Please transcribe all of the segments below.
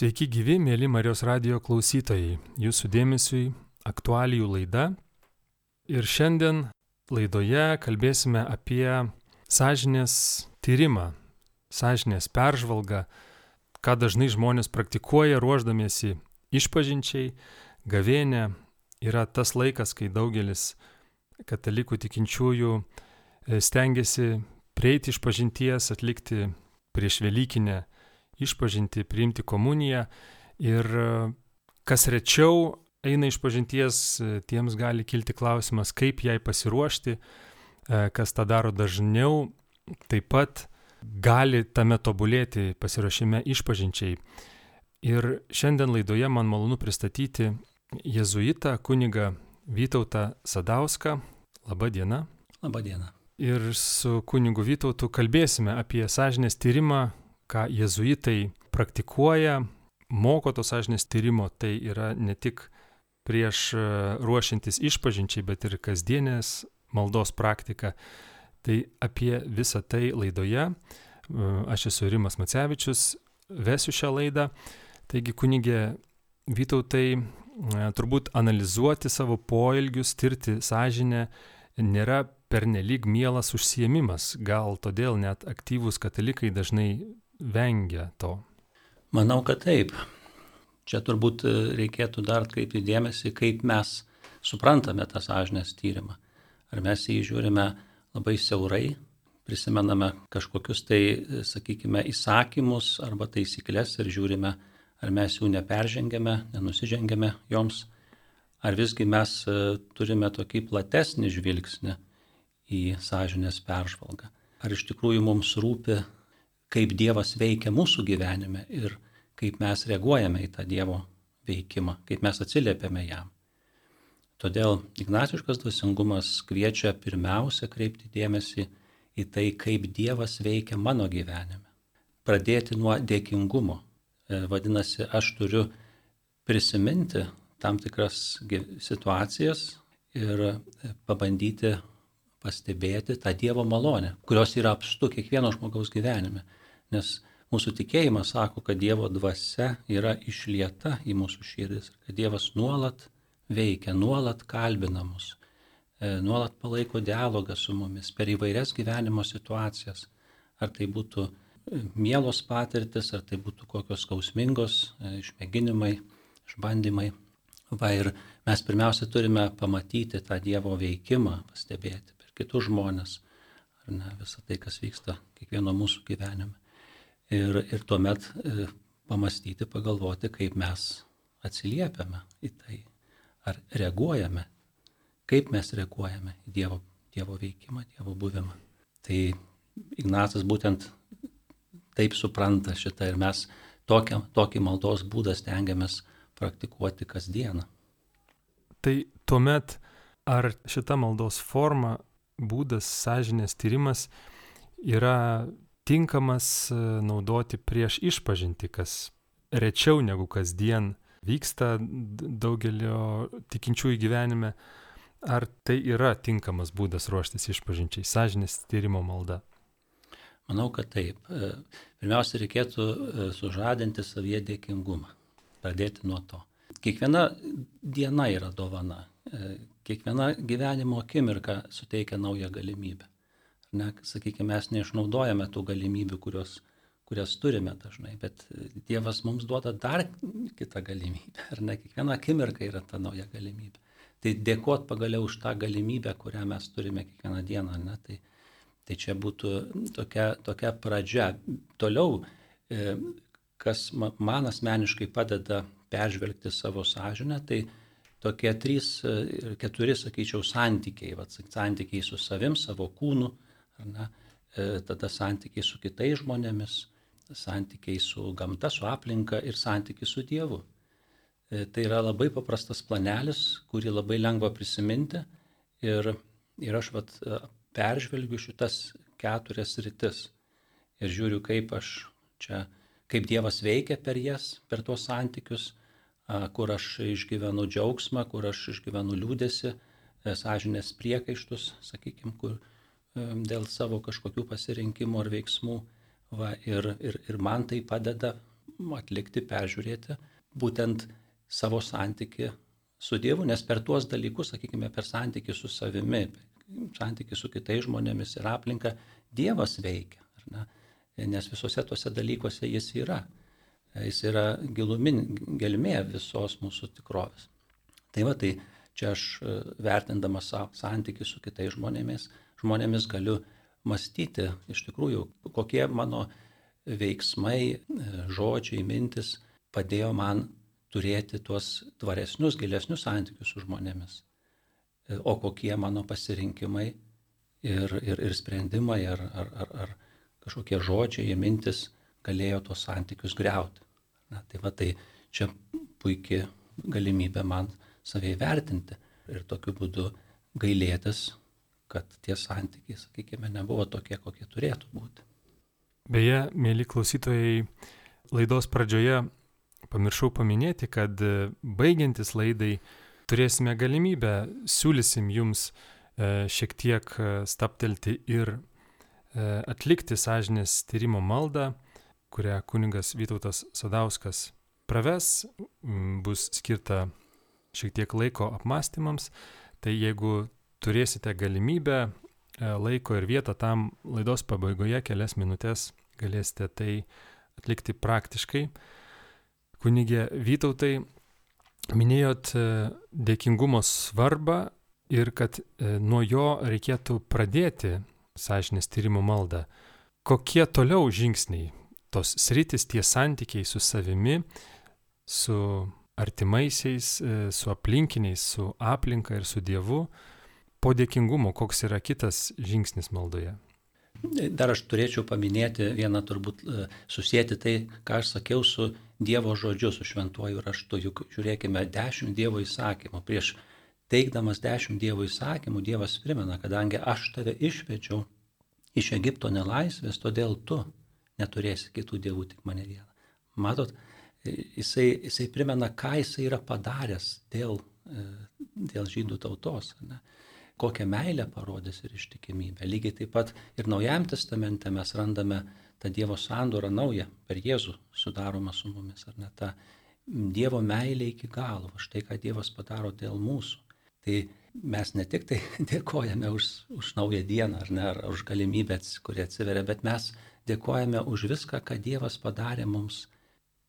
Sveiki gyvi, mėly Marijos radio klausytojai. Jūsų dėmesiui aktualijų laida. Ir šiandien laidoje kalbėsime apie sąžinės tyrimą, sąžinės peržvalgą, ką dažnai žmonės praktikuoja ruoždamiesi išpažinčiai, gavėnė. Yra tas laikas, kai daugelis katalikų tikinčiųjų e, stengiasi prieiti iš pažinties, atlikti prieš Velykinę išpažinti, priimti komuniją ir e, kas rečiau eina iš pažinties, e, tiems gali kilti klausimas, kaip jai pasiruošti, e, kas tą daro dažniau, taip pat gali tame tobulėti pasiruošime išpažinčiai. Ir šiandien laidoje man malonu pristatyti jėzuitą kunigą Vytautą Sadauską. Labą dieną. Labą dieną. Ir su kunigu Vytautu kalbėsime apie sąžinės tyrimą, ką jezuitai praktikuoja, moko to sąžinės tyrimo, tai yra ne tik prieš e, ruošintis išpažinčiai, bet ir kasdienės maldos praktika. Tai apie visą tai laidoje. E, aš esu Rimas Macevičius, vesiu šią laidą. Taigi kunigė Vytautai e, turbūt analizuoti savo poelgius, tirti sąžinę nėra pernelyg mielas užsiemimas. Gal todėl net aktyvūs katalikai dažnai vengia to? Manau, kad taip. Čia turbūt e, reikėtų dar atkreipti dėmesį, kaip mes suprantame tą sąžinės tyrimą. Ar mes jį žiūrime labai siaurai, prisimename kažkokius tai, e, sakykime, įsakymus arba taisyklės ir žiūrime, ar mes jų neperžengėme, nenusižengėme joms, ar visgi mes e, turime tokį platesnį žvilgsnį į sąžinės peržvalgą. Ar iš tikrųjų mums rūpi kaip Dievas veikia mūsų gyvenime ir kaip mes reaguojame į tą Dievo veikimą, kaip mes atsiliepiame jam. Todėl ignaciškas dvasingumas kviečia pirmiausia kreipti dėmesį į tai, kaip Dievas veikia mano gyvenime. Pradėti nuo dėkingumo. E, vadinasi, aš turiu prisiminti tam tikras situacijas ir e, pabandyti pastebėti tą Dievo malonę, kurios yra apstu kiekvieno žmogaus gyvenime. Nes mūsų tikėjimas sako, kad Dievo dvasia yra išlieta į mūsų širdis, kad Dievas nuolat veikia, nuolat kalbina mus, e, nuolat palaiko dialogą su mumis per įvairias gyvenimo situacijas. Ar tai būtų e, mielos patirtis, ar tai būtų kokios skausmingos e, išmėginimai, išbandymai. Va ir mes pirmiausia turime pamatyti tą Dievo veikimą, pastebėti per kitus žmonės, ar ne visą tai, kas vyksta kiekvieno mūsų gyvenime ir, ir tuomet e, pamastyti, pagalvoti, kaip mes atsiliepiame į tai, ar reaguojame, kaip mes reaguojame į Dievo, dievo veikimą, Dievo buvimą. Tai Ignacas būtent taip supranta šitą ir mes tokią, tokį maldos būdą stengiamės praktikuoti kasdieną. Tai tuomet ar šita maldos forma, būdas, sąžinės tyrimas yra tinkamas e, naudoti prieš išpažinti, kas rečiau negu kasdien vyksta daugelio tikinčiųjų gyvenime. Ar tai yra tinkamas būdas ruoštis išpažinčiai, sąžinės tyrimo malda? Manau, kad taip. E, pirmiausia, reikėtų e, sužadinti savyje dėkingumą. Pradėti nuo to. Kiekviena diena yra dovana. Kiekviena gyvenimo akimirka suteikia naują galimybę ne, sakykime, mes neišnaudojame tų galimybių, kurios, kurias turime dažnai, bet Dievas mums duoda dar kitą galimybę, ar ne, kiekviena akimirka yra ta nauja galimybė. Tai dėkot pagaliau už tą galimybę, kurią mes turime kiekvieną dieną, ne, tai, tai čia būtų tokia, tokia pradžia. Toliau, e, kas man asmeniškai padeda peržvelgti savo sąžinę, tai tokie trys ir keturi, sakyčiau, santykiai, vat, santykiai su savim, savo kūnu, ne, e, tada santykiai su kitais žmonėmis, santykiai su gamta, su aplinka ir santykiai su Dievu. E, tai yra labai paprastas planelis, kurį labai lengva prisiminti ir, ir aš vat, e, peržvelgiu šitas keturias rytis ir žiūriu, kaip aš čia, kaip Dievas veikia per jas, per tuos santykius, kur aš išgyvenu džiaugsmą, kur aš išgyvenu liūdėsi, sąžinės priekaištus, sakykime, kur, dėl savo kažkokių pasirinkimų ar veiksmų. Va, ir, ir, ir man tai padeda atlikti, peržiūrėti būtent savo santyki su Dievu, nes per tuos dalykus, sakykime, per santyki su savimi, santyki su kitais žmonėmis ir aplinka, Dievas veikia. Nes visose tuose dalykuose jis yra. Jis yra gilumin, gelmė visos mūsų tikrovės. Tai va, tai čia aš e, vertindamas santykių su kitais žmonėmis, žmonėmis galiu mąstyti iš tikrųjų, kokie mano veiksmai, žodžiai, mintis padėjo man turėti tuos tvaresnius, gilesnius santykius su žmonėmis. O kokie mano pasirinkimai ir, ir, ir sprendimai ar, ar, ar, ar kažkokie žodžiai, mintis galėjo tuos santykius greuti. Na, tai va tai čia puikia galimybė man savai vertinti ir tokiu būdu gailėtis, kad tie santykiai, sakykime, nebuvo tokie, kokie turėtų būti. Beje, mėly klausytojai, laidos pradžioje pamiršau paminėti, kad baigiantis laidai turėsime galimybę, siūlysim jums e, šiek tiek e, staptelti ir e, atlikti sąžinės tyrimo maldą, kurią kuningas Vytautas Sadauskas praves, bus skirta šiek tiek laiko apmąstymams, tai jeigu turėsite galimybę, e, laiko ir vietą tam laidos pabaigoje kelias minutės galėsite tai atlikti praktiškai. Kunigė Vytautai, minėjot e, dėkingumo svarbą ir kad e, nuo jo reikėtų pradėti sąžinės tyrimo maldą. Kokie toliau žingsniai, tos sritis, tie santykiai su savimi, su artimaisiais, su aplinkiniais, su aplinka ir su Dievu. Po dėkingumo, koks yra kitas žingsnis maldoje? Dar aš turėčiau paminėti vieną turbūt e, susijęti tai, ką aš sakiau su Dievo žodžiu, su šventuoju raštu. Juk žiūrėkime, dešimt Dievo įsakymų. Prieš teikdamas dešimt Dievo įsakymų, Dievas primena, kadangi aš tave išvedžiau iš Egipto nelaisvės, todėl tu neturėsi kitų dievų, tik mane vieną. Matot, jisai, jisai primena, ką jisai yra padaręs dėl, e, dėl žydų tautos. Ne? Kokią meilę parodys ir ištikimybę. Lygiai taip pat ir Naujajam testamente mes randame tą Dievo sandorą naują, per Jėzų sudaromą su mumis, ar ne ta Dievo meilė iki galo, štai ką Dievas padaro dėl mūsų. Tai mes ne tik tai dėkojame už, už naują dieną, ar ne, ar už galimybę, kuri atsiveria, bet mes dėkojame už viską, ką Dievas padarė mums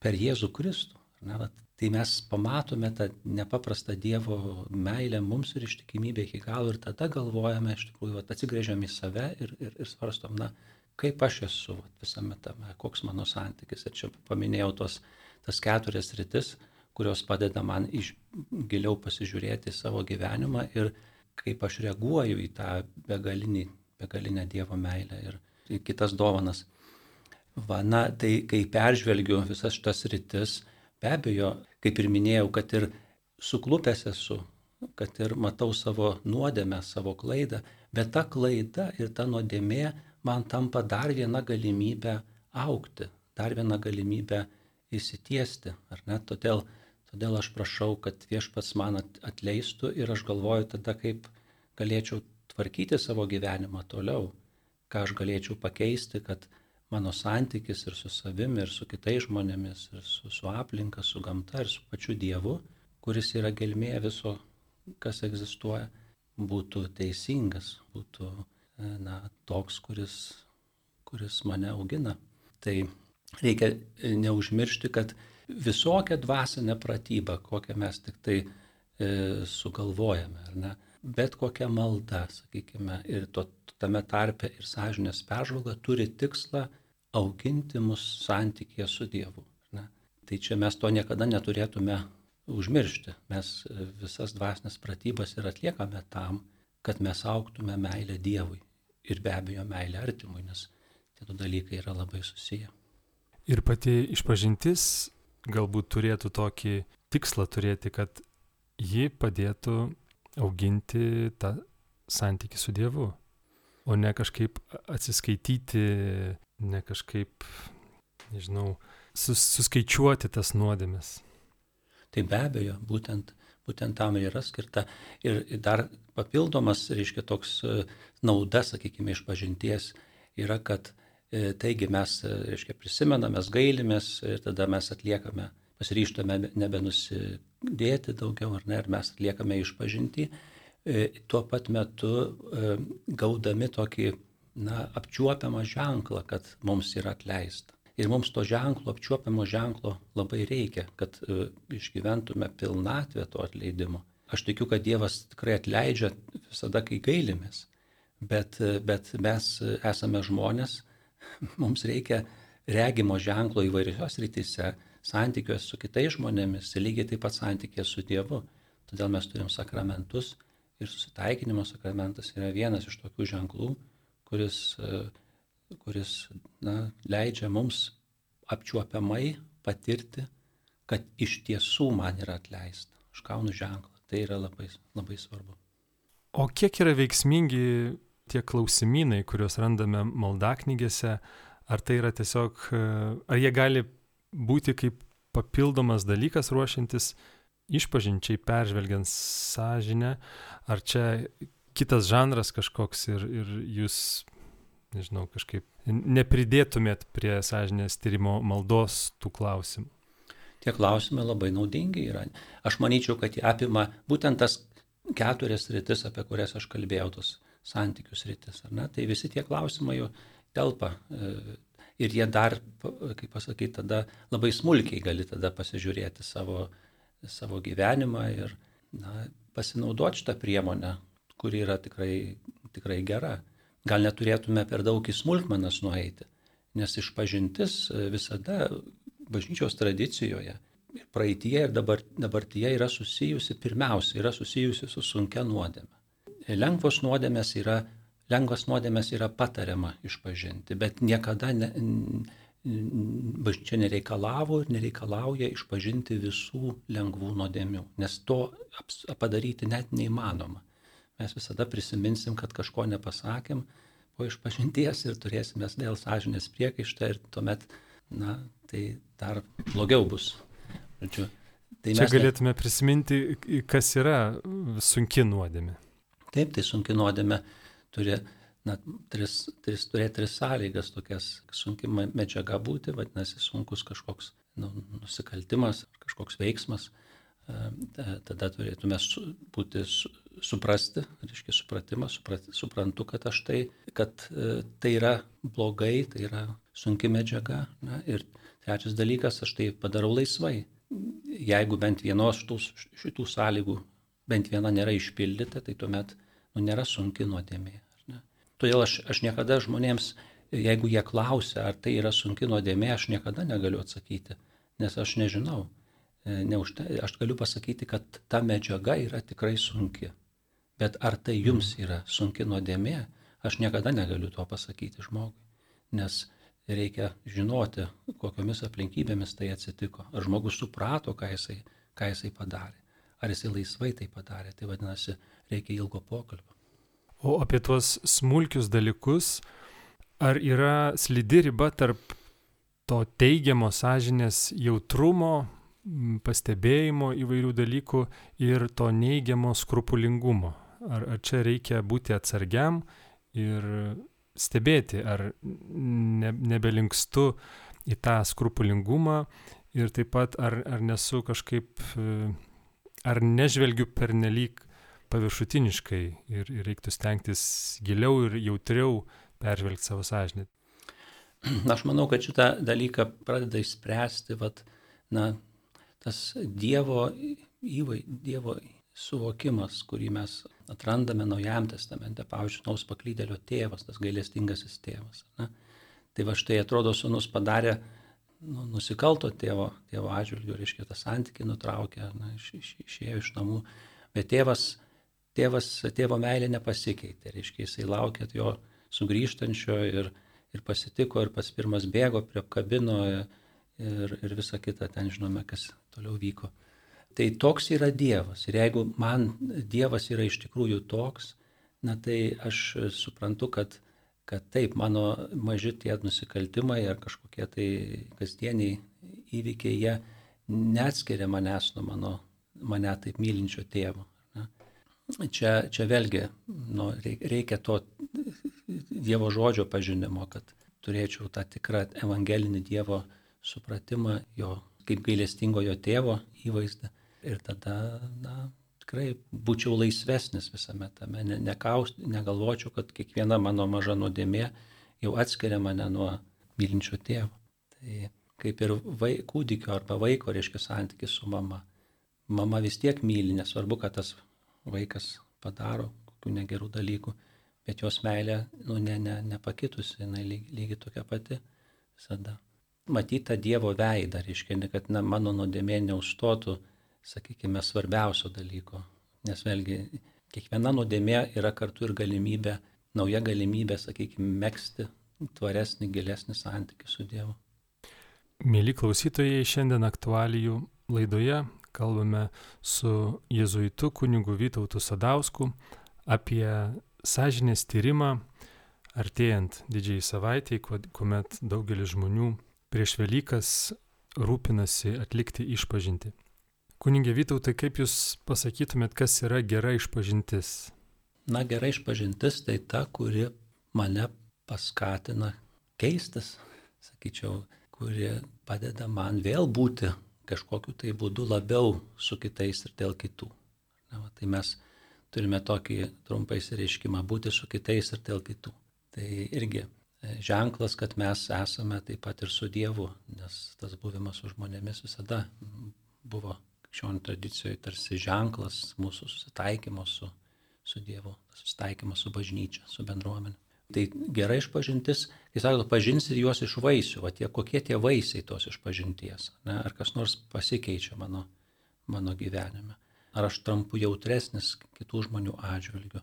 per Jėzų Kristų. Na, vat, tai mes pamatome tą nepaprastą Dievo meilę mums ir ištikimybę iki galo ir tada galvojame, iš tikrųjų, vat, atsigrėžiam į save ir, ir, ir svarstom, na, kaip aš esu vat, visame tame, koks mano santykis. Ir čia paminėjau tos, tas keturias rytis, kurios padeda man iš giliau pasižiūrėti savo gyvenimą ir kaip aš reaguoju į tą begalinį, begalinę Dievo meilę ir kitas dovanas. Va, na, tai kai peržvelgiu visas šitas rytis, be abejo, kaip ir minėjau, kad ir suklupęs esu, kad ir matau savo nuodėmę, savo klaidą, bet ta klaida ir ta nuodėmė man tampa dar viena galimybė aukti, dar viena galimybė įsitiesti, ar ne? Todėl, todėl aš prašau, kad viešpats man atleistų ir aš galvoju tada, kaip galėčiau tvarkyti savo gyvenimą toliau, ką aš galėčiau pakeisti, kad mano santykis ir su savimi, ir su kitais žmonėmis, ir su, su aplinka, su gamta, ir su pačiu Dievu, kuris yra gelmė viso, kas egzistuoja, būtų teisingas, būtų e, na, toks, kuris, kuris mane augina. Tai reikia e, neužmiršti, kad visokia dvasinė pratyba, kokią mes tik tai e, sugalvojame, ar ne, bet kokia malda, sakykime, ir to, tame tarpe ir sąžinės peržvalga turi tikslą auginti mus santykėje su Dievu. Ne? Tai čia mes to niekada neturėtume užmiršti. Mes e, visas dvasinės pratybas ir atliekame tam, kad mes auktume meilę Dievui ir be abejo meilę artimui, nes tie du dalykai yra labai susiję. Ir pati išpažintis galbūt turėtų tokį tikslą turėti, kad ji padėtų auginti tą santykių su Dievu, o ne kažkaip atsiskaityti ne kažkaip, nežinau, sus, suskaičiuoti tas nuodėmes. Tai be abejo, būtent, būtent tam ir yra skirta. Ir dar papildomas, reiškia, toks e, nauda, sakykime, iš pažinties yra, kad E, taigi mes, e, reiškia, prisimename, mes gailimės ir tada mes atliekame, pasiryštame nebenusidėti daugiau, ar ne, ir mes atliekame išpažinti, tuo pat metu gaudami tokį, na, apčiuopiamą ženklą, kad mums yra atleista. Ir mums to ženklo, apčiuopiamo ženklo labai reikia, kad išgyventume pilnatvę to atleidimo. Aš tikiu, kad Dievas tikrai atleidžia visada, kai gailimės, bet, bet mes esame žmonės, mums reikia regimo ženklo įvairios rytise, santykiuose su kitais žmonėmis, lygiai taip pat santykė su Dievu. Todėl mes turim sakramentus ir susitaikinimo sakramentas yra vienas iš tokių ženklų, kuris, e, kuris na, leidžia mums apčiuopiamai patirti, kad iš tiesų man yra atleista. Aš gaunu ženklą. Tai yra labai, labai svarbu. O kiek yra veiksmingi tie klausimynai, kuriuos randame maldaknygėse, ar tai yra tiesiog, ar jie gali būti kaip papildomas dalykas ruošiantis išpažinčiai, peržvelgiant sąžinę, ar čia kitas žanras kažkoks ir, ir jūs, nežinau, kažkaip nepridėtumėt prie sąžinės tyrimo maldos tų klausimų. Tie klausimai labai naudingi yra. Aš manyčiau, kad jie apima būtent tas keturias rytis, apie kurias aš kalbėjau, tos santykius rytis. Tai visi tie klausimai jau telpa. E, ir jie dar, kaip pasakyti, tada labai smulkiai gali tada pasižiūrėti savo, savo gyvenimą ir na, pasinaudoti šitą priemonę, kuri yra tikrai, tikrai gera. Gal neturėtume per daug į smulkmenas nueiti, nes išpažintis visada bažnyčios tradicijoje ir praeitie ir dabar, dabartyje yra susijusi, pirmiausia, yra susijusi su sunkia nuodėme lengvos nuodėmės yra, lengvas nuodėmės yra patariama išpažinti, bet niekada ne, bažnyčia nereikalavo ir nereikalauja išpažinti visų lengvų nuodėmių, nes to padaryti net neįmanoma. Mes visada prisiminsim, kad kažko nepasakėm po išpažinties ir turėsime dėl sąžinės priekaištą ir tuomet, na, tai dar blogiau bus. Žodžiu, tai Čia galėtume ne... prisiminti, kas yra sunki nuodėmė. Taip, tai sunki nuodėmė turi na, tris, tris, turėti tris sąlygas, tokias sunki medžiaga būti, vadinasi, sunkus kažkoks nu, nusikaltimas, kažkoks veiksmas. Tada turėtume būti suprasti, reiškia supratimas, suprat, suprantu, kad aš tai, kad e, tai yra blogai, tai yra sunki medžiaga. Na, ir trečias dalykas, aš tai padarau laisvai. Jeigu bent vienos šitų, šitų sąlygų bent viena nėra išpildyta, tai tuomet nu, nėra sunki nuodėmė. Todėl aš, aš niekada žmonėms, jeigu jie klausia, ar tai yra sunki nuodėmė, aš niekada negaliu atsakyti, nes aš nežinau. E, Neužte, aš galiu pasakyti, kad ta medžiaga yra tikrai sunki. Bet ar tai jums yra sunki nuodėmė, aš niekada negaliu to pasakyti žmogui. Nes reikia žinoti, kokiomis aplinkybėmis tai atsitiko. Ar žmogus suprato, ką jisai, ką jisai padarė ar jisai laisvai tai padarė. Tai vadinasi, reikia ilgo pokalbio. O apie tuos smulkius dalykus, ar yra slidi riba tarp to teigiamo sąžinės jautrumo, pastebėjimo įvairių dalykų ir to neigiamo skrupulingumo? Ar, ar čia reikia būti atsargiam ir stebėti, ar ne, nebelinkstu į tą skrupulingumą ir taip pat ar, ar nesu kažkaip ar nežvelgiu pernelyg paviršutiniškai ir, ir reiktų stengtis giliau ir jautriau peržvelgti savo sąžinę. Aš manau, kad šitą dalyką pradeda išspręsti, vat, na, tas Dievo įvai, Dievo suvokimas, kurį mes atrandame Naujajam testamente, pavyzdžiui, Naus paklydėlio tėvas, tas gailestingasis tėvas. Na? Tai va štai atrodo, sunus padarė nu, nusikalto tėvo, tėvo atžvilgiu, reiškia, tą santykį nutraukė, na, iš, iš, išėjo iš namų, bet tėvas, tėvas, tėvo meilė nepasikeitė, reiškia, jisai laukė jo sugrįžtančio ir, ir pasitiko, ir pas pirmas bėgo prie kabino ir, ir visa kita, ten žinome, kas toliau vyko. Tai toks yra Dievas. Ir jeigu man Dievas yra iš tikrųjų toks, na tai aš suprantu, kad kad taip, mano maži tie nusikaltimai ar kažkokie tai kasdieniai įvykiai, jie neatskiria manęs nuo mano, mane taip mylinčio tėvo. Ne? Čia, čia vėlgi nu, reikia to Dievo žodžio pažinimo, kad turėčiau tą tikrą evangelinį Dievo supratimą, jo kaip gailestingojo tėvo įvaizdą. Ir tada, na, tikrai būčiau laisvesnis visame tame, ne, nekaust, negalvočiau, kad kiekviena mano maža nuodėmė jau atskiria mane nuo mylinčio tėvo. Tai kaip ir vai, kūdikio arba vaiko, reiškia, santykis su mama. Mama vis tiek myli, nesvarbu, kad tas vaikas padaro kokių negerų dalykų, bet jos meilė, nu, ne, ne, nepakitusi, jinai lygiai, lygiai tokia pati visada. Matyti tą Dievo veidą, reiškia, kad na, mano nuodėmė neužstotų, sakykime, svarbiausio dalyko. Nes vėlgi, kiekviena nuodėmė yra kartu ir galimybė, nauja galimybė, sakykime, mėgsti tvaresnį, gilesnį santykių su Dievu. Mėly klausytojai, šiandien aktualijų laidoje kalbame su jėzuitu kunigu Vytautu Sadausku apie sąžinės tyrimą artėjant didžiai savaitėjai, kuomet daugelis žmonių prieš Velykas rūpinasi atlikti išpažinti. Kuningė Vytautai, kaip Jūs pasakytumėt, kas yra gera išpažintis? Na, gera išpažintis tai ta, kuri mane paskatina keistis, sakyčiau, kuri padeda man vėl būti kažkokiu tai būdu labiau su kitais ir dėl kitų. Na, va, tai mes turime tokį trumpą įsireiškimą - būti su kitais ir dėl kitų. Tai irgi e, ženklas, kad mes esame taip pat ir su Dievu, nes tas buvimas su žmonėmis visada buvo krikščionių tradicijoje tarsi ženklas mūsų susitaikymo su, su Dievu, susitaikymo su bažnyčia, su bendruomenė. Tai gera išpažintis, kai sako, pažinsi juos iš vaisių, o tie kokie tie vaisiai tos išpažinties, ne? ar kas nors pasikeičia mano, mano gyvenime, ar aš tampu jautresnis kitų žmonių atžvilgių,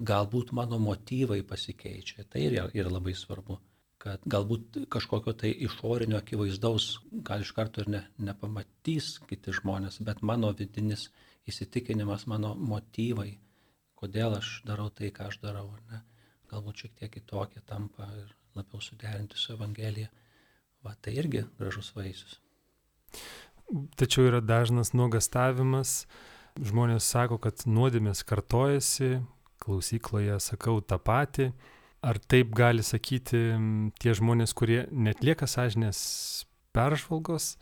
galbūt mano motyvai pasikeičia, tai yra, yra labai svarbu, kad galbūt kažkokio tai išorinio akivaizdaus gal iš karto ir ne, nepamatys kiti žmonės, bet mano vidinis įsitikinimas, mano motyvai, kodėl aš darau tai, ką aš darau, ar ne galbūt šiek tiek kitokie tampa ir labiau suderinti su Evangelija. Va, tai irgi gražus vaisius. Tačiau yra dažnas nuogastavimas. Žmonės sako, kad nuodėmės kartojasi, klausykloje sakau tą patį. Ar taip gali sakyti tie žmonės, kurie netlieka sąžinės peržvalgos,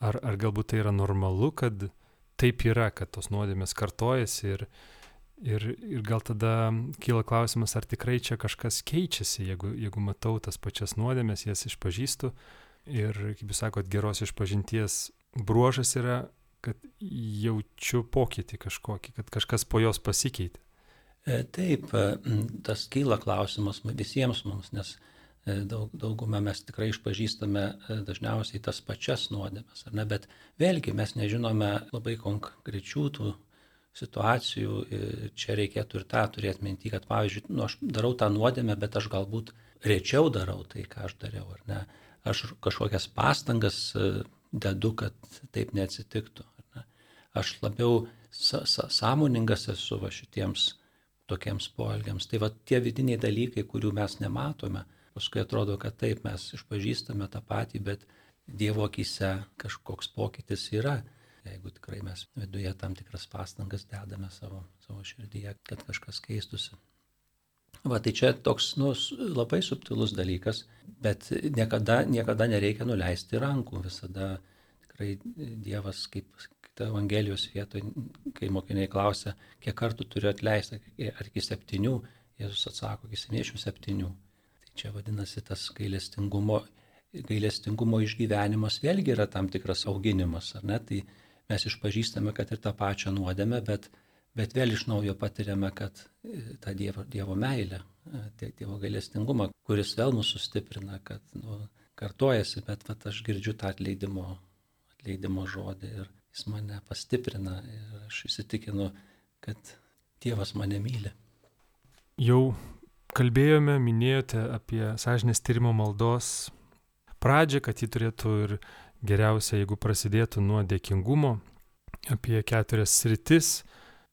ar, ar galbūt tai yra normalu, kad taip yra, kad tos nuodėmės kartojasi ir, Ir, ir gal tada kyla klausimas, ar tikrai čia kažkas keičiasi, jeigu, jeigu matau tas pačias nuodėmės, jas išpažįstu. Ir, kaip jūs sakot, geros išpažinties bruožas yra, kad jaučiu pokytį kažkokį, kad kažkas po jos pasikeitė. E, taip, e, tas kyla klausimas visiems mums, nes e, daug, daugumą mes tikrai išpažįstame dažniausiai tas pačias nuodėmes, ar ne, bet vėlgi mes nežinome labai konkrečių tų situacijų čia reikėtų ir tą turėti minti, kad pavyzdžiui, nu, aš darau tą nuodėmę, bet aš galbūt rečiau darau tai, ką aš dariau, ar ne. Aš kažkokias pastangas dedu, kad taip neatsitiktų. Ne? Aš labiau sąmoningas esu va šitiems tokiems poelgiams. Tai va tie vidiniai dalykai, kurių mes nematome, paskui atrodo, kad taip mes išpažįstame tą patį, bet Dievo akise kažkoks pokytis yra jeigu tikrai mes viduje tam tikras pastangas dedame savo, savo širdyje, kad kažkas keistusi. Va, tai čia toks nu, labai subtilus dalykas, bet niekada, niekada nereikia nuleisti rankų. Visada tikrai Dievas, kaip kita Evangelijos vietoje, kai mokiniai klausia, kiek kartų turiu atleisti, ar iki septynių, Jėzus atsako, iki 77. Tai čia vadinasi tas gailestingumo, gailestingumo išgyvenimas vėlgi yra tam tikras auginimas, ar ne? Tai mes išpažįstame, kad ir tą pačią nuodėmę, bet, bet vėl iš naujo patiriame, kad e, tą Dievo, dievo meilę, e, Dievo gailestingumą, kuris vėl mūsų sustiprina, kad nu, kartojasi, bet vat, aš girdžiu tą atleidimo, atleidimo žodį ir jis mane pastiprina ir aš įsitikinu, kad Dievas mane myli. Jau kalbėjome, minėjote apie sąžinės tyrimo maldos pradžią, kad ji turėtų ir geriausia, jeigu prasidėtų nuo dėkingumo apie keturias sritis,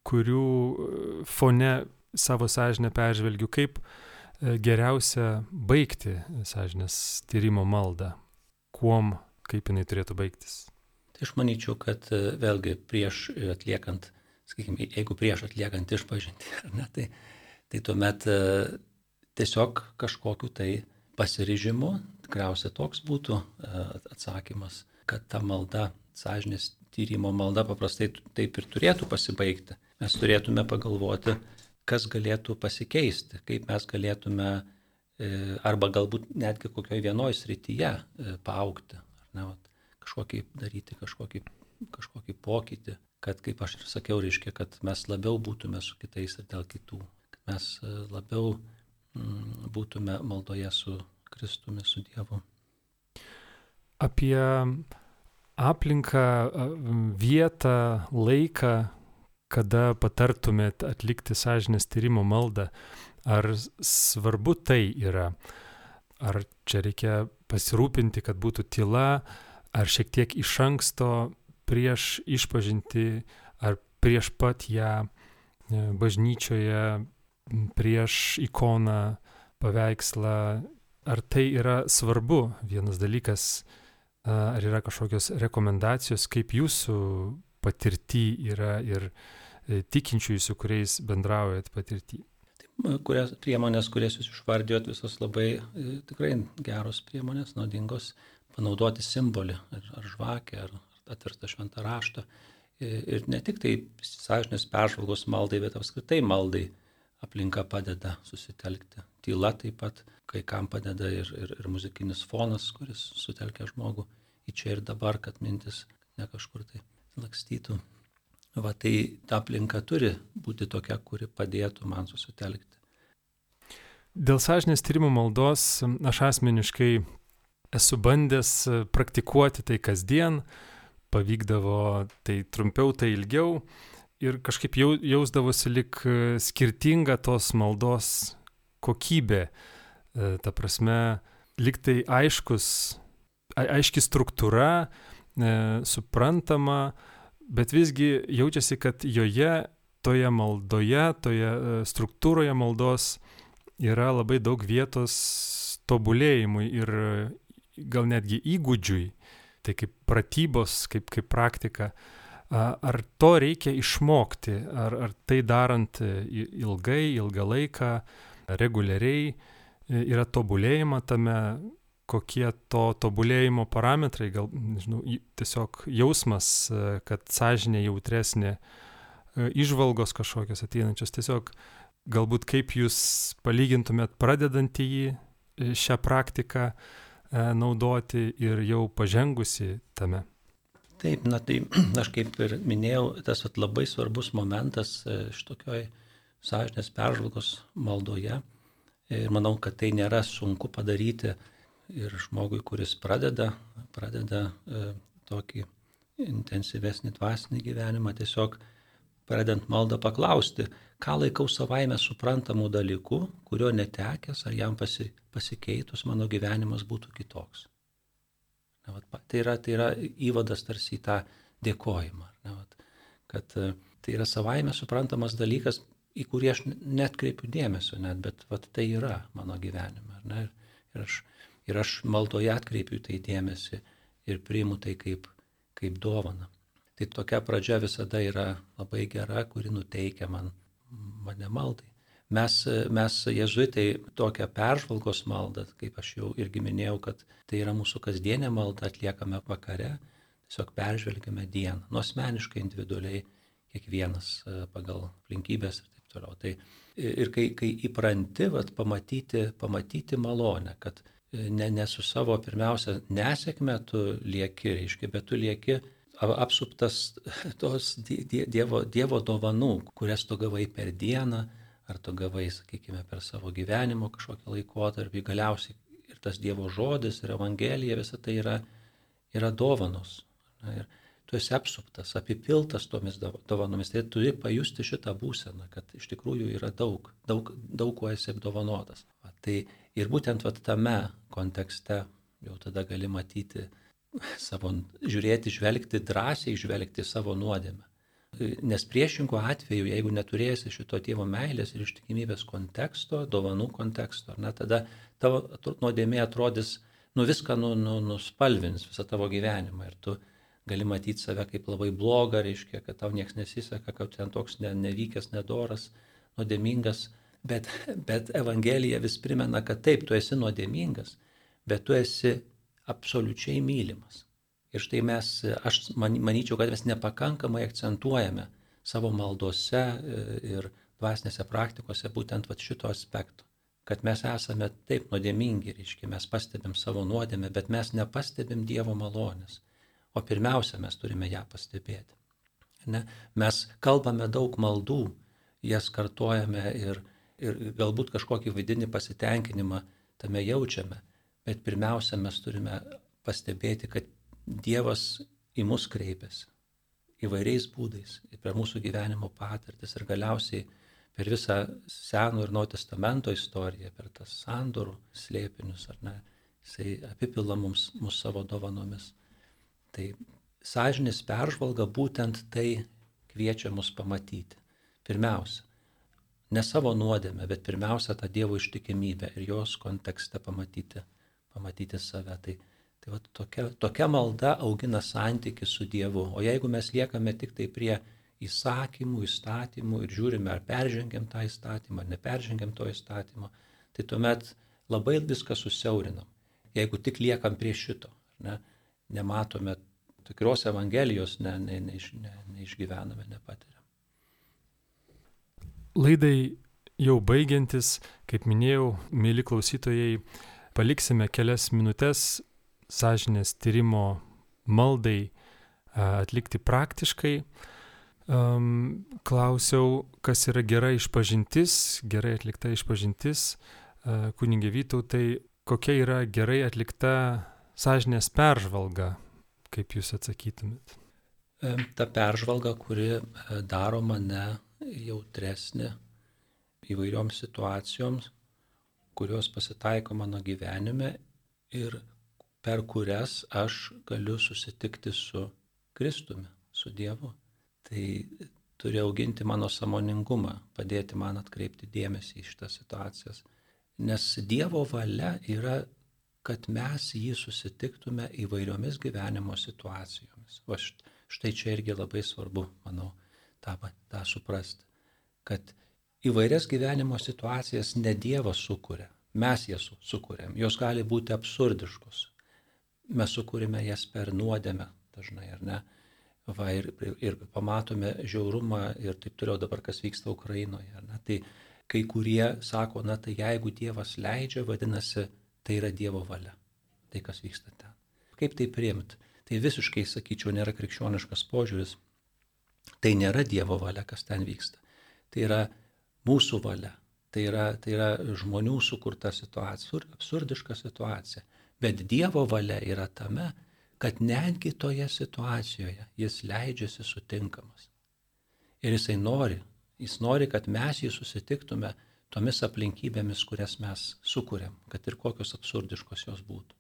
kurių e, fone savo sąžinę peržvelgiu, kaip e, geriausia baigti sąžinės tyrimo maldą, kuom, kaip jinai turėtų baigtis. Tai aš manyčiau, kad e, vėlgi prieš atliekant, sakykime, jeigu prieš atliekant išpažinti, ne, tai, tai tuomet tiesiog kažkokiu tai pasirižimu, tikriausiai toks būtų e, atsakymas, kad ta malda, sąžinės tyrimo malda paprastai taip ir turėtų pasibaigti. Mes turėtume pagalvoti, kas galėtų pasikeisti, kaip mes galėtume e, arba galbūt netgi kokioje vienoje srityje e, paaukti, ne, vat, kažkokį daryti kažkokį, kažkokį pokytį, kad, kaip aš ir sakiau, reiškia, kad mes labiau būtume su kitais ir dėl kitų, kad mes e, labiau mm, būtume maldoje su Kristumi, su Dievu. Apie aplinką, vietą, laiką, kada patartumėt atlikti sąžinės tyrimo maldą, ar svarbu tai yra? Ar čia reikia pasirūpinti, kad būtų tyla, ar šiek tiek iš anksto prieš išpažinti, ar prieš pat ją e, bažnyčioje, prieš ikoną, paveikslą, ar tai yra svarbu? Vienas dalykas, ar yra kažkokios rekomendacijos, kaip jūsų patirty yra ir e, tikinčiųjų, su kuriais bendraujat patirtį? Kurias priemonės, kurias jūs išvardėjot, visos labai e, tikrai geros priemonės, naudingos, panaudoti simbolį, ar, ar žvakę, ar atverstą šventą raštą. Ir ne tik tai sąžinės peržvalgos maldai, bet apskritai maldai aplinka padeda susitelkti. Tyla taip pat, kai kam padeda ir, ir, ir muzikinis fonas, kuris sutelkia žmogų į čia ir dabar, kad mintis ne kažkur tai lakstytų. Va tai ta aplinka turi būti tokia, kuri padėtų man susitelkti. Dėl sąžinės tyrimų maldos aš asmeniškai esu bandęs praktikuoti tai kasdien, pavykdavo tai trumpiau, tai ilgiau ir kažkaip jau, jausdavosi lik skirtinga tos maldos kokybė. E, ta prasme, liktai aiškus, aiški struktūra, e, suprantama, bet visgi jaučiasi, kad joje, toje maldoje, toje e, struktūroje maldos yra labai daug vietos tobulėjimui ir e, gal netgi įgūdžiui, tai kaip pratybos, kaip, kaip praktika. Ar to reikia išmokti, ar, ar tai darant ilgai, ilgą laiką, reguliariai yra tobulėjama tame, kokie to tobulėjimo parametrai, gal, nežinau, tiesiog jausmas, kad sąžinė jautresnė, išvalgos kažkokios ateinančios, tiesiog galbūt kaip jūs palygintumėt pradedantį jį šią praktiką naudoti ir jau pažengusi tame. Taip, na tai aš kaip ir minėjau, tas vat, labai svarbus momentas šitokioj sąžinės peržvalgos maldoje. Ir manau, kad tai nėra sunku padaryti ir žmogui, kuris pradeda, pradeda e, tokį intensyvesnį dvasinį gyvenimą, tiesiog pradedant maldą paklausti, ką laikau savaime suprantamų dalykų, kurio netekęs ar jam pasi, pasikeitus mano gyvenimas būtų kitoks. Ne, vat, tai, yra, tai yra įvadas tarsi į tą dėkojimą. Ne, vat, kad e, tai yra savaime suprantamas dalykas, į kurį aš net kreipiu dėmesio, net, bet vat, tai yra mano gyvenime. Ne, ir, ir aš Ir aš maldoje atkreipiu tai dėmesį ir priimu tai kaip, kaip dovana. Tai tokia pradžia visada yra labai gera, kuri nuteikia man, mane maldai. Mes, mes jezuitai tokią peržvalgos maldą, kaip aš jau irgi minėjau, kad tai yra mūsų kasdienė malda, atliekame vakare, tiesiog peržvelgiame dieną, nuosmeniškai, individualiai, kiekvienas e, pagal aplinkybės ir taip toliau. Tai ir kai, kai įpranti, vat, pamatyti, pamatyti malonę, kad ne, ne su savo pirmiausia nesėkme tu lieki, reiškia, bet tu lieki apsuptas tos dievo, dievo dovanų, kurias tu gavai per dieną, ar tu gavai, sakykime, per savo gyvenimo kažkokią laikotarpį, galiausiai ir tas Dievo žodis, ir Evangelija, visa tai yra, yra dovanos. Ir tu esi apsuptas, apipiltas tomis dovanomis. Tai turi pajusti šitą būseną, kad iš tikrųjų yra daug, daug, daug kuo esi apdovanotas. Va, tai Ir būtent vat, tame kontekste jau tada gali matyti savo, žiūrėti, žvelgti drąsiai, žvelgti savo nuodėmę. Nes priešingų atveju, jeigu neturėsi šito tėvo meilės ir ištikimybės konteksto, dovanų konteksto, na, tada tavo nuodėmė atrodys, nu viską nu, nu, nuspalvins visą tavo gyvenimą ir tu gali matyti save kaip labai blogą, reiškia, kad tau niekas nesiseka, kad ten toks ne, nevykęs, nedoras, nuodėmingas, Bet, bet Evangelija vis primena, kad taip, tu esi nuodėmingas, bet tu esi absoliučiai mylimas. Ir štai mes, aš man, manyčiau, kad mes nepakankamai akcentuojame savo maldose e, ir dvasinėse praktikose būtent va, šito aspekto. Kad mes esame taip nuodėmingi, reiškia, mes pastebim savo nuodėmę, bet mes nepastebim Dievo malonės. O pirmiausia, mes turime ją pastebėti. Ne? Mes kalbame daug maldų, jas kartojame ir, ir galbūt kažkokį vidinį pasitenkinimą tame jaučiame, bet pirmiausia, mes turime pastebėti, kad Dievas į mus kreipiasi įvairiais būdais, per mūsų gyvenimo patirtis ir galiausiai per visą Seno ir Naujo Testamento istoriją, per tas sandorų slėpinius, ar ne, jisai apipila mums mūsų savo dovanomis. Tai sąžinės peržvalga būtent tai kviečia mus pamatyti. Pirmiausia, ne savo nuodėmę, bet pirmiausia tą Dievo ištikimybę ir jos kontekste pamatyti, pamatyti save. Tai, tai va, tokia, tokia malda augina santyki su Dievu. O jeigu mes liekame tik tai prie įsakymų, įstatymų ir žiūrime, ar peržengiam tą įstatymą, ar neperžengiam to įstatymo, tai tuomet labai viską susiaurinam. Jeigu tik liekam prie šito, ne, nematome tikros Evangelijos, ne, ne, ne, ne, neišgyvename, nepatiriam. Laidai jau baigiantis, kaip minėjau, mėly klausytojai, paliksime kelias minutės sąžinės tyrimo maldai atlikti praktiškai. Um, klausiau, kas yra gera išpažintis, gerai atlikta išpažintis. Uh, kunigė Vytautai, kokia yra gerai atlikta sąžinės peržvalga, kaip jūs atsakytumėt? Ta peržvalga, kuri daro mane jautresnė įvairioms situacijoms, kurios pasitaiko mano gyvenime ir per kurias aš galiu susitikti su Kristumi, su Dievu. Tai turi auginti mano samoningumą, padėti man atkreipti dėmesį į šitas situacijas. Nes Dievo valia yra, kad mes jį susitiktume įvairiomis gyvenimo situacijomis. O štai čia irgi labai svarbu, manau, tą, tą suprasti, kad įvairias gyvenimo situacijas ne Dievas sukuria, mes jas sukūrėm, jos gali būti absurdiškos. Mes sukūrėme jas per nuodėmę dažnai, ar ne? Va, ir, ir pamatome žiaurumą ir taip toliau dabar, kas vyksta Ukrainoje. Tai kai kurie sako, na tai jeigu Dievas leidžia, vadinasi, tai yra Dievo valia. Tai kas vyksta ten. Kaip tai priimti? Tai visiškai, sakyčiau, nėra krikščioniškas požiūris Tai nėra Dievo valia, kas ten vyksta. Tai yra mūsų valia. Tai yra, tai yra žmonių sukurta situacija, absurdiška situacija. Bet Dievo valia yra tame, kad netgi toje situacijoje jis leidžiasi sutinkamas. Ir jisai nori, jis nori, kad mes jį susitiktume tomis aplinkybėmis, kurias mes sukūrėm, kad ir kokios absurdiškos jos būtų.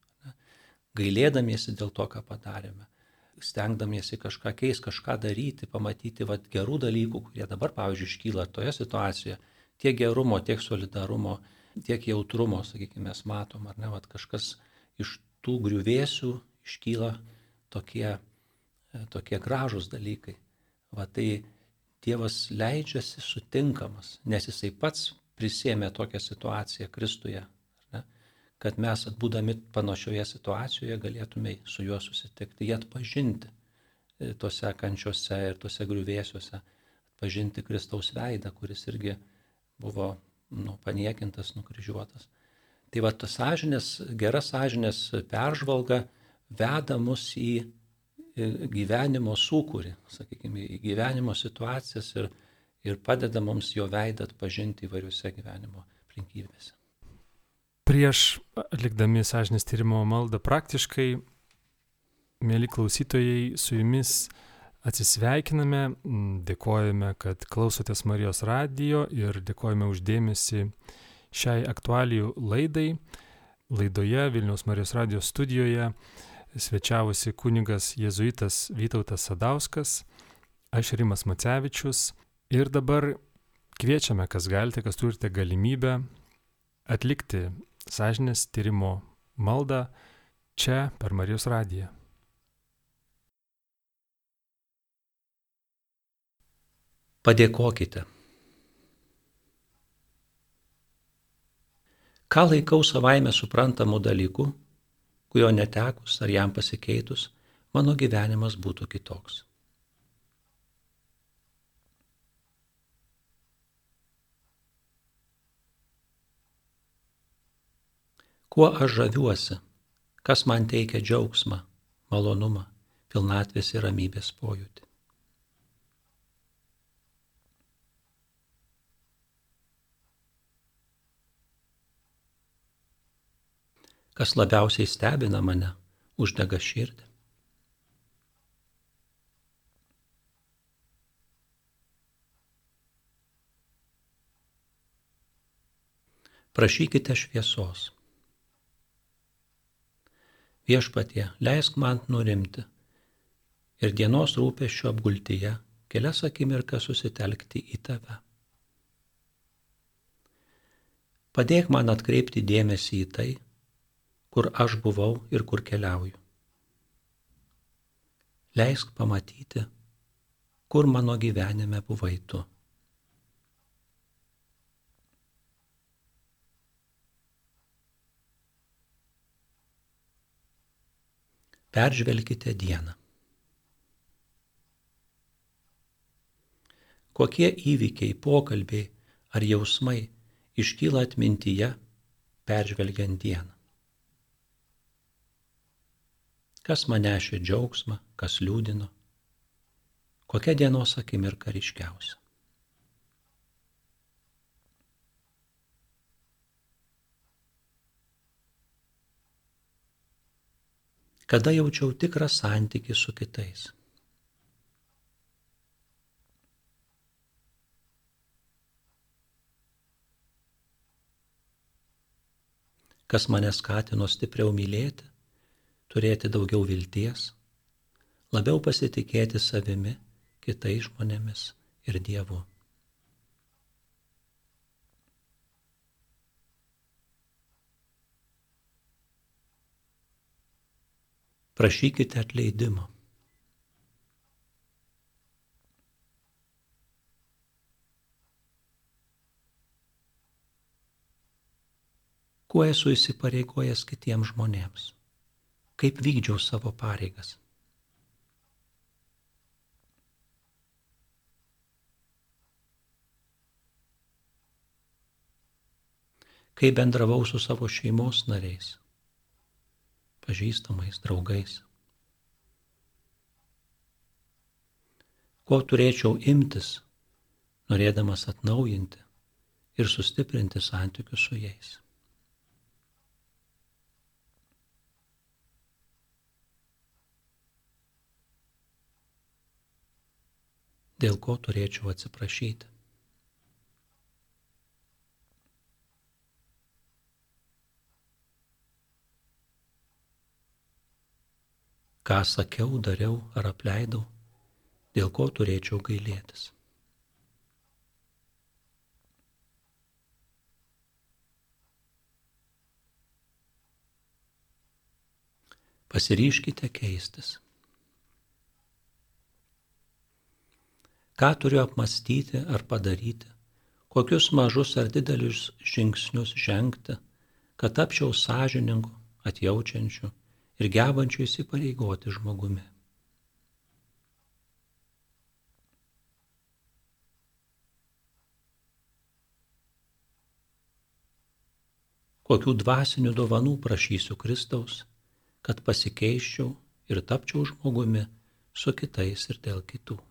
Gailėdamiesi dėl to, ką padarėme stengdamiesi kažką keisti, kažką daryti, pamatyti vat, gerų dalykų, kurie dabar, pavyzdžiui, iškyla toje situacijoje, tiek gerumo, tiek solidarumo, tiek jautrumo, sakykime, mes matom, ar ne, vat, kažkas iš tų griuvėsių iškyla tokie, tokie gražus dalykai. Va tai Dievas leidžiasi sutinkamas, nes jisai pats prisėmė tokią situaciją Kristuje kad mes, būdami panašioje situacijoje, galėtume su juo susitikti, jį atpažinti e, tose kančiose ir tose griuvėsiuose, atpažinti Kristaus veidą, kuris irgi buvo nu, paniekintas, nukryžiuotas. Tai va, tas sąžinės, gera sąžinės peržvalga veda mus į gyvenimo sūkurį, sakykime, į gyvenimo situacijas ir, ir padeda mums jo veidą atpažinti įvairiuose gyvenimo aplinkybėse. Prieš atlikdami sąžinės tyrimo maldą praktiškai, mėly klausytojai, su jumis atsisveikiname, dėkojame, kad klausotės Marijos radijo ir dėkojame uždėmesi šiai aktualijų laidai. Laidoje Vilniaus Marijos radijos studijoje svečiavosi kunigas jėzuitas Vytautas Sadauskas, aš Rimas Macevičius ir dabar kviečiame, kas galite, kas turite galimybę atlikti sąžinės tyrimo maldą čia per Marijos radiją. Padėkokite. Ką laikau savaime suprantamu dalyku, kurio netekus ar jam pasikeitus, mano gyvenimas būtų kitoks. Kuo aš žaviuosi, kas man teikia džiaugsmą, malonumą, pilnatvės ir ramybės pojūtį. Kas labiausiai stebina mane, uždega širdį. Prašykite šviesos. Viešpatie, leisk man nurimti ir dienos rūpeščio apgultyje kelias akimirkas susitelkti į tave. Padėk man atkreipti dėmesį į tai, kur aš buvau ir kur keliauju. Leisk pamatyti, kur mano gyvenime buvai tu. Peržvelkite dieną. Kokie įvykiai, pokalbiai ar jausmai iškyla atmintyje peržvelgiant dieną kas man nešė džiaugsmą, kas liūdino, kokia dienos akimirka ryškiausia. Kada jaučiau tikrą santykį su kitais. Kas mane skatino stipriau mylėti turėti daugiau vilties, labiau pasitikėti savimi, kitais žmonėmis ir Dievu. Prašykite atleidimo. Kuo esu įsipareigojęs kitiems žmonėms? Kaip vykdžiau savo pareigas. Kaip bendravau su savo šeimos nariais, pažįstamais, draugais. Ko turėčiau imtis, norėdamas atnaujinti ir sustiprinti santykius su jais. Dėl ko turėčiau atsiprašyti. Ką sakiau, dariau ar apleidau, dėl ko turėčiau gailėtis. Pasiryškite keistis. Ką turiu apmastyti ar padaryti, kokius mažus ar didelius žingsnius žengti, kad tapčiau sąžiningu, atjaučiančiu ir gebančiu įsipareigoti žmogumi. Kokių dvasinių dovanų prašysiu Kristaus, kad pasikeiščiau ir tapčiau žmogumi su kitais ir dėl kitų.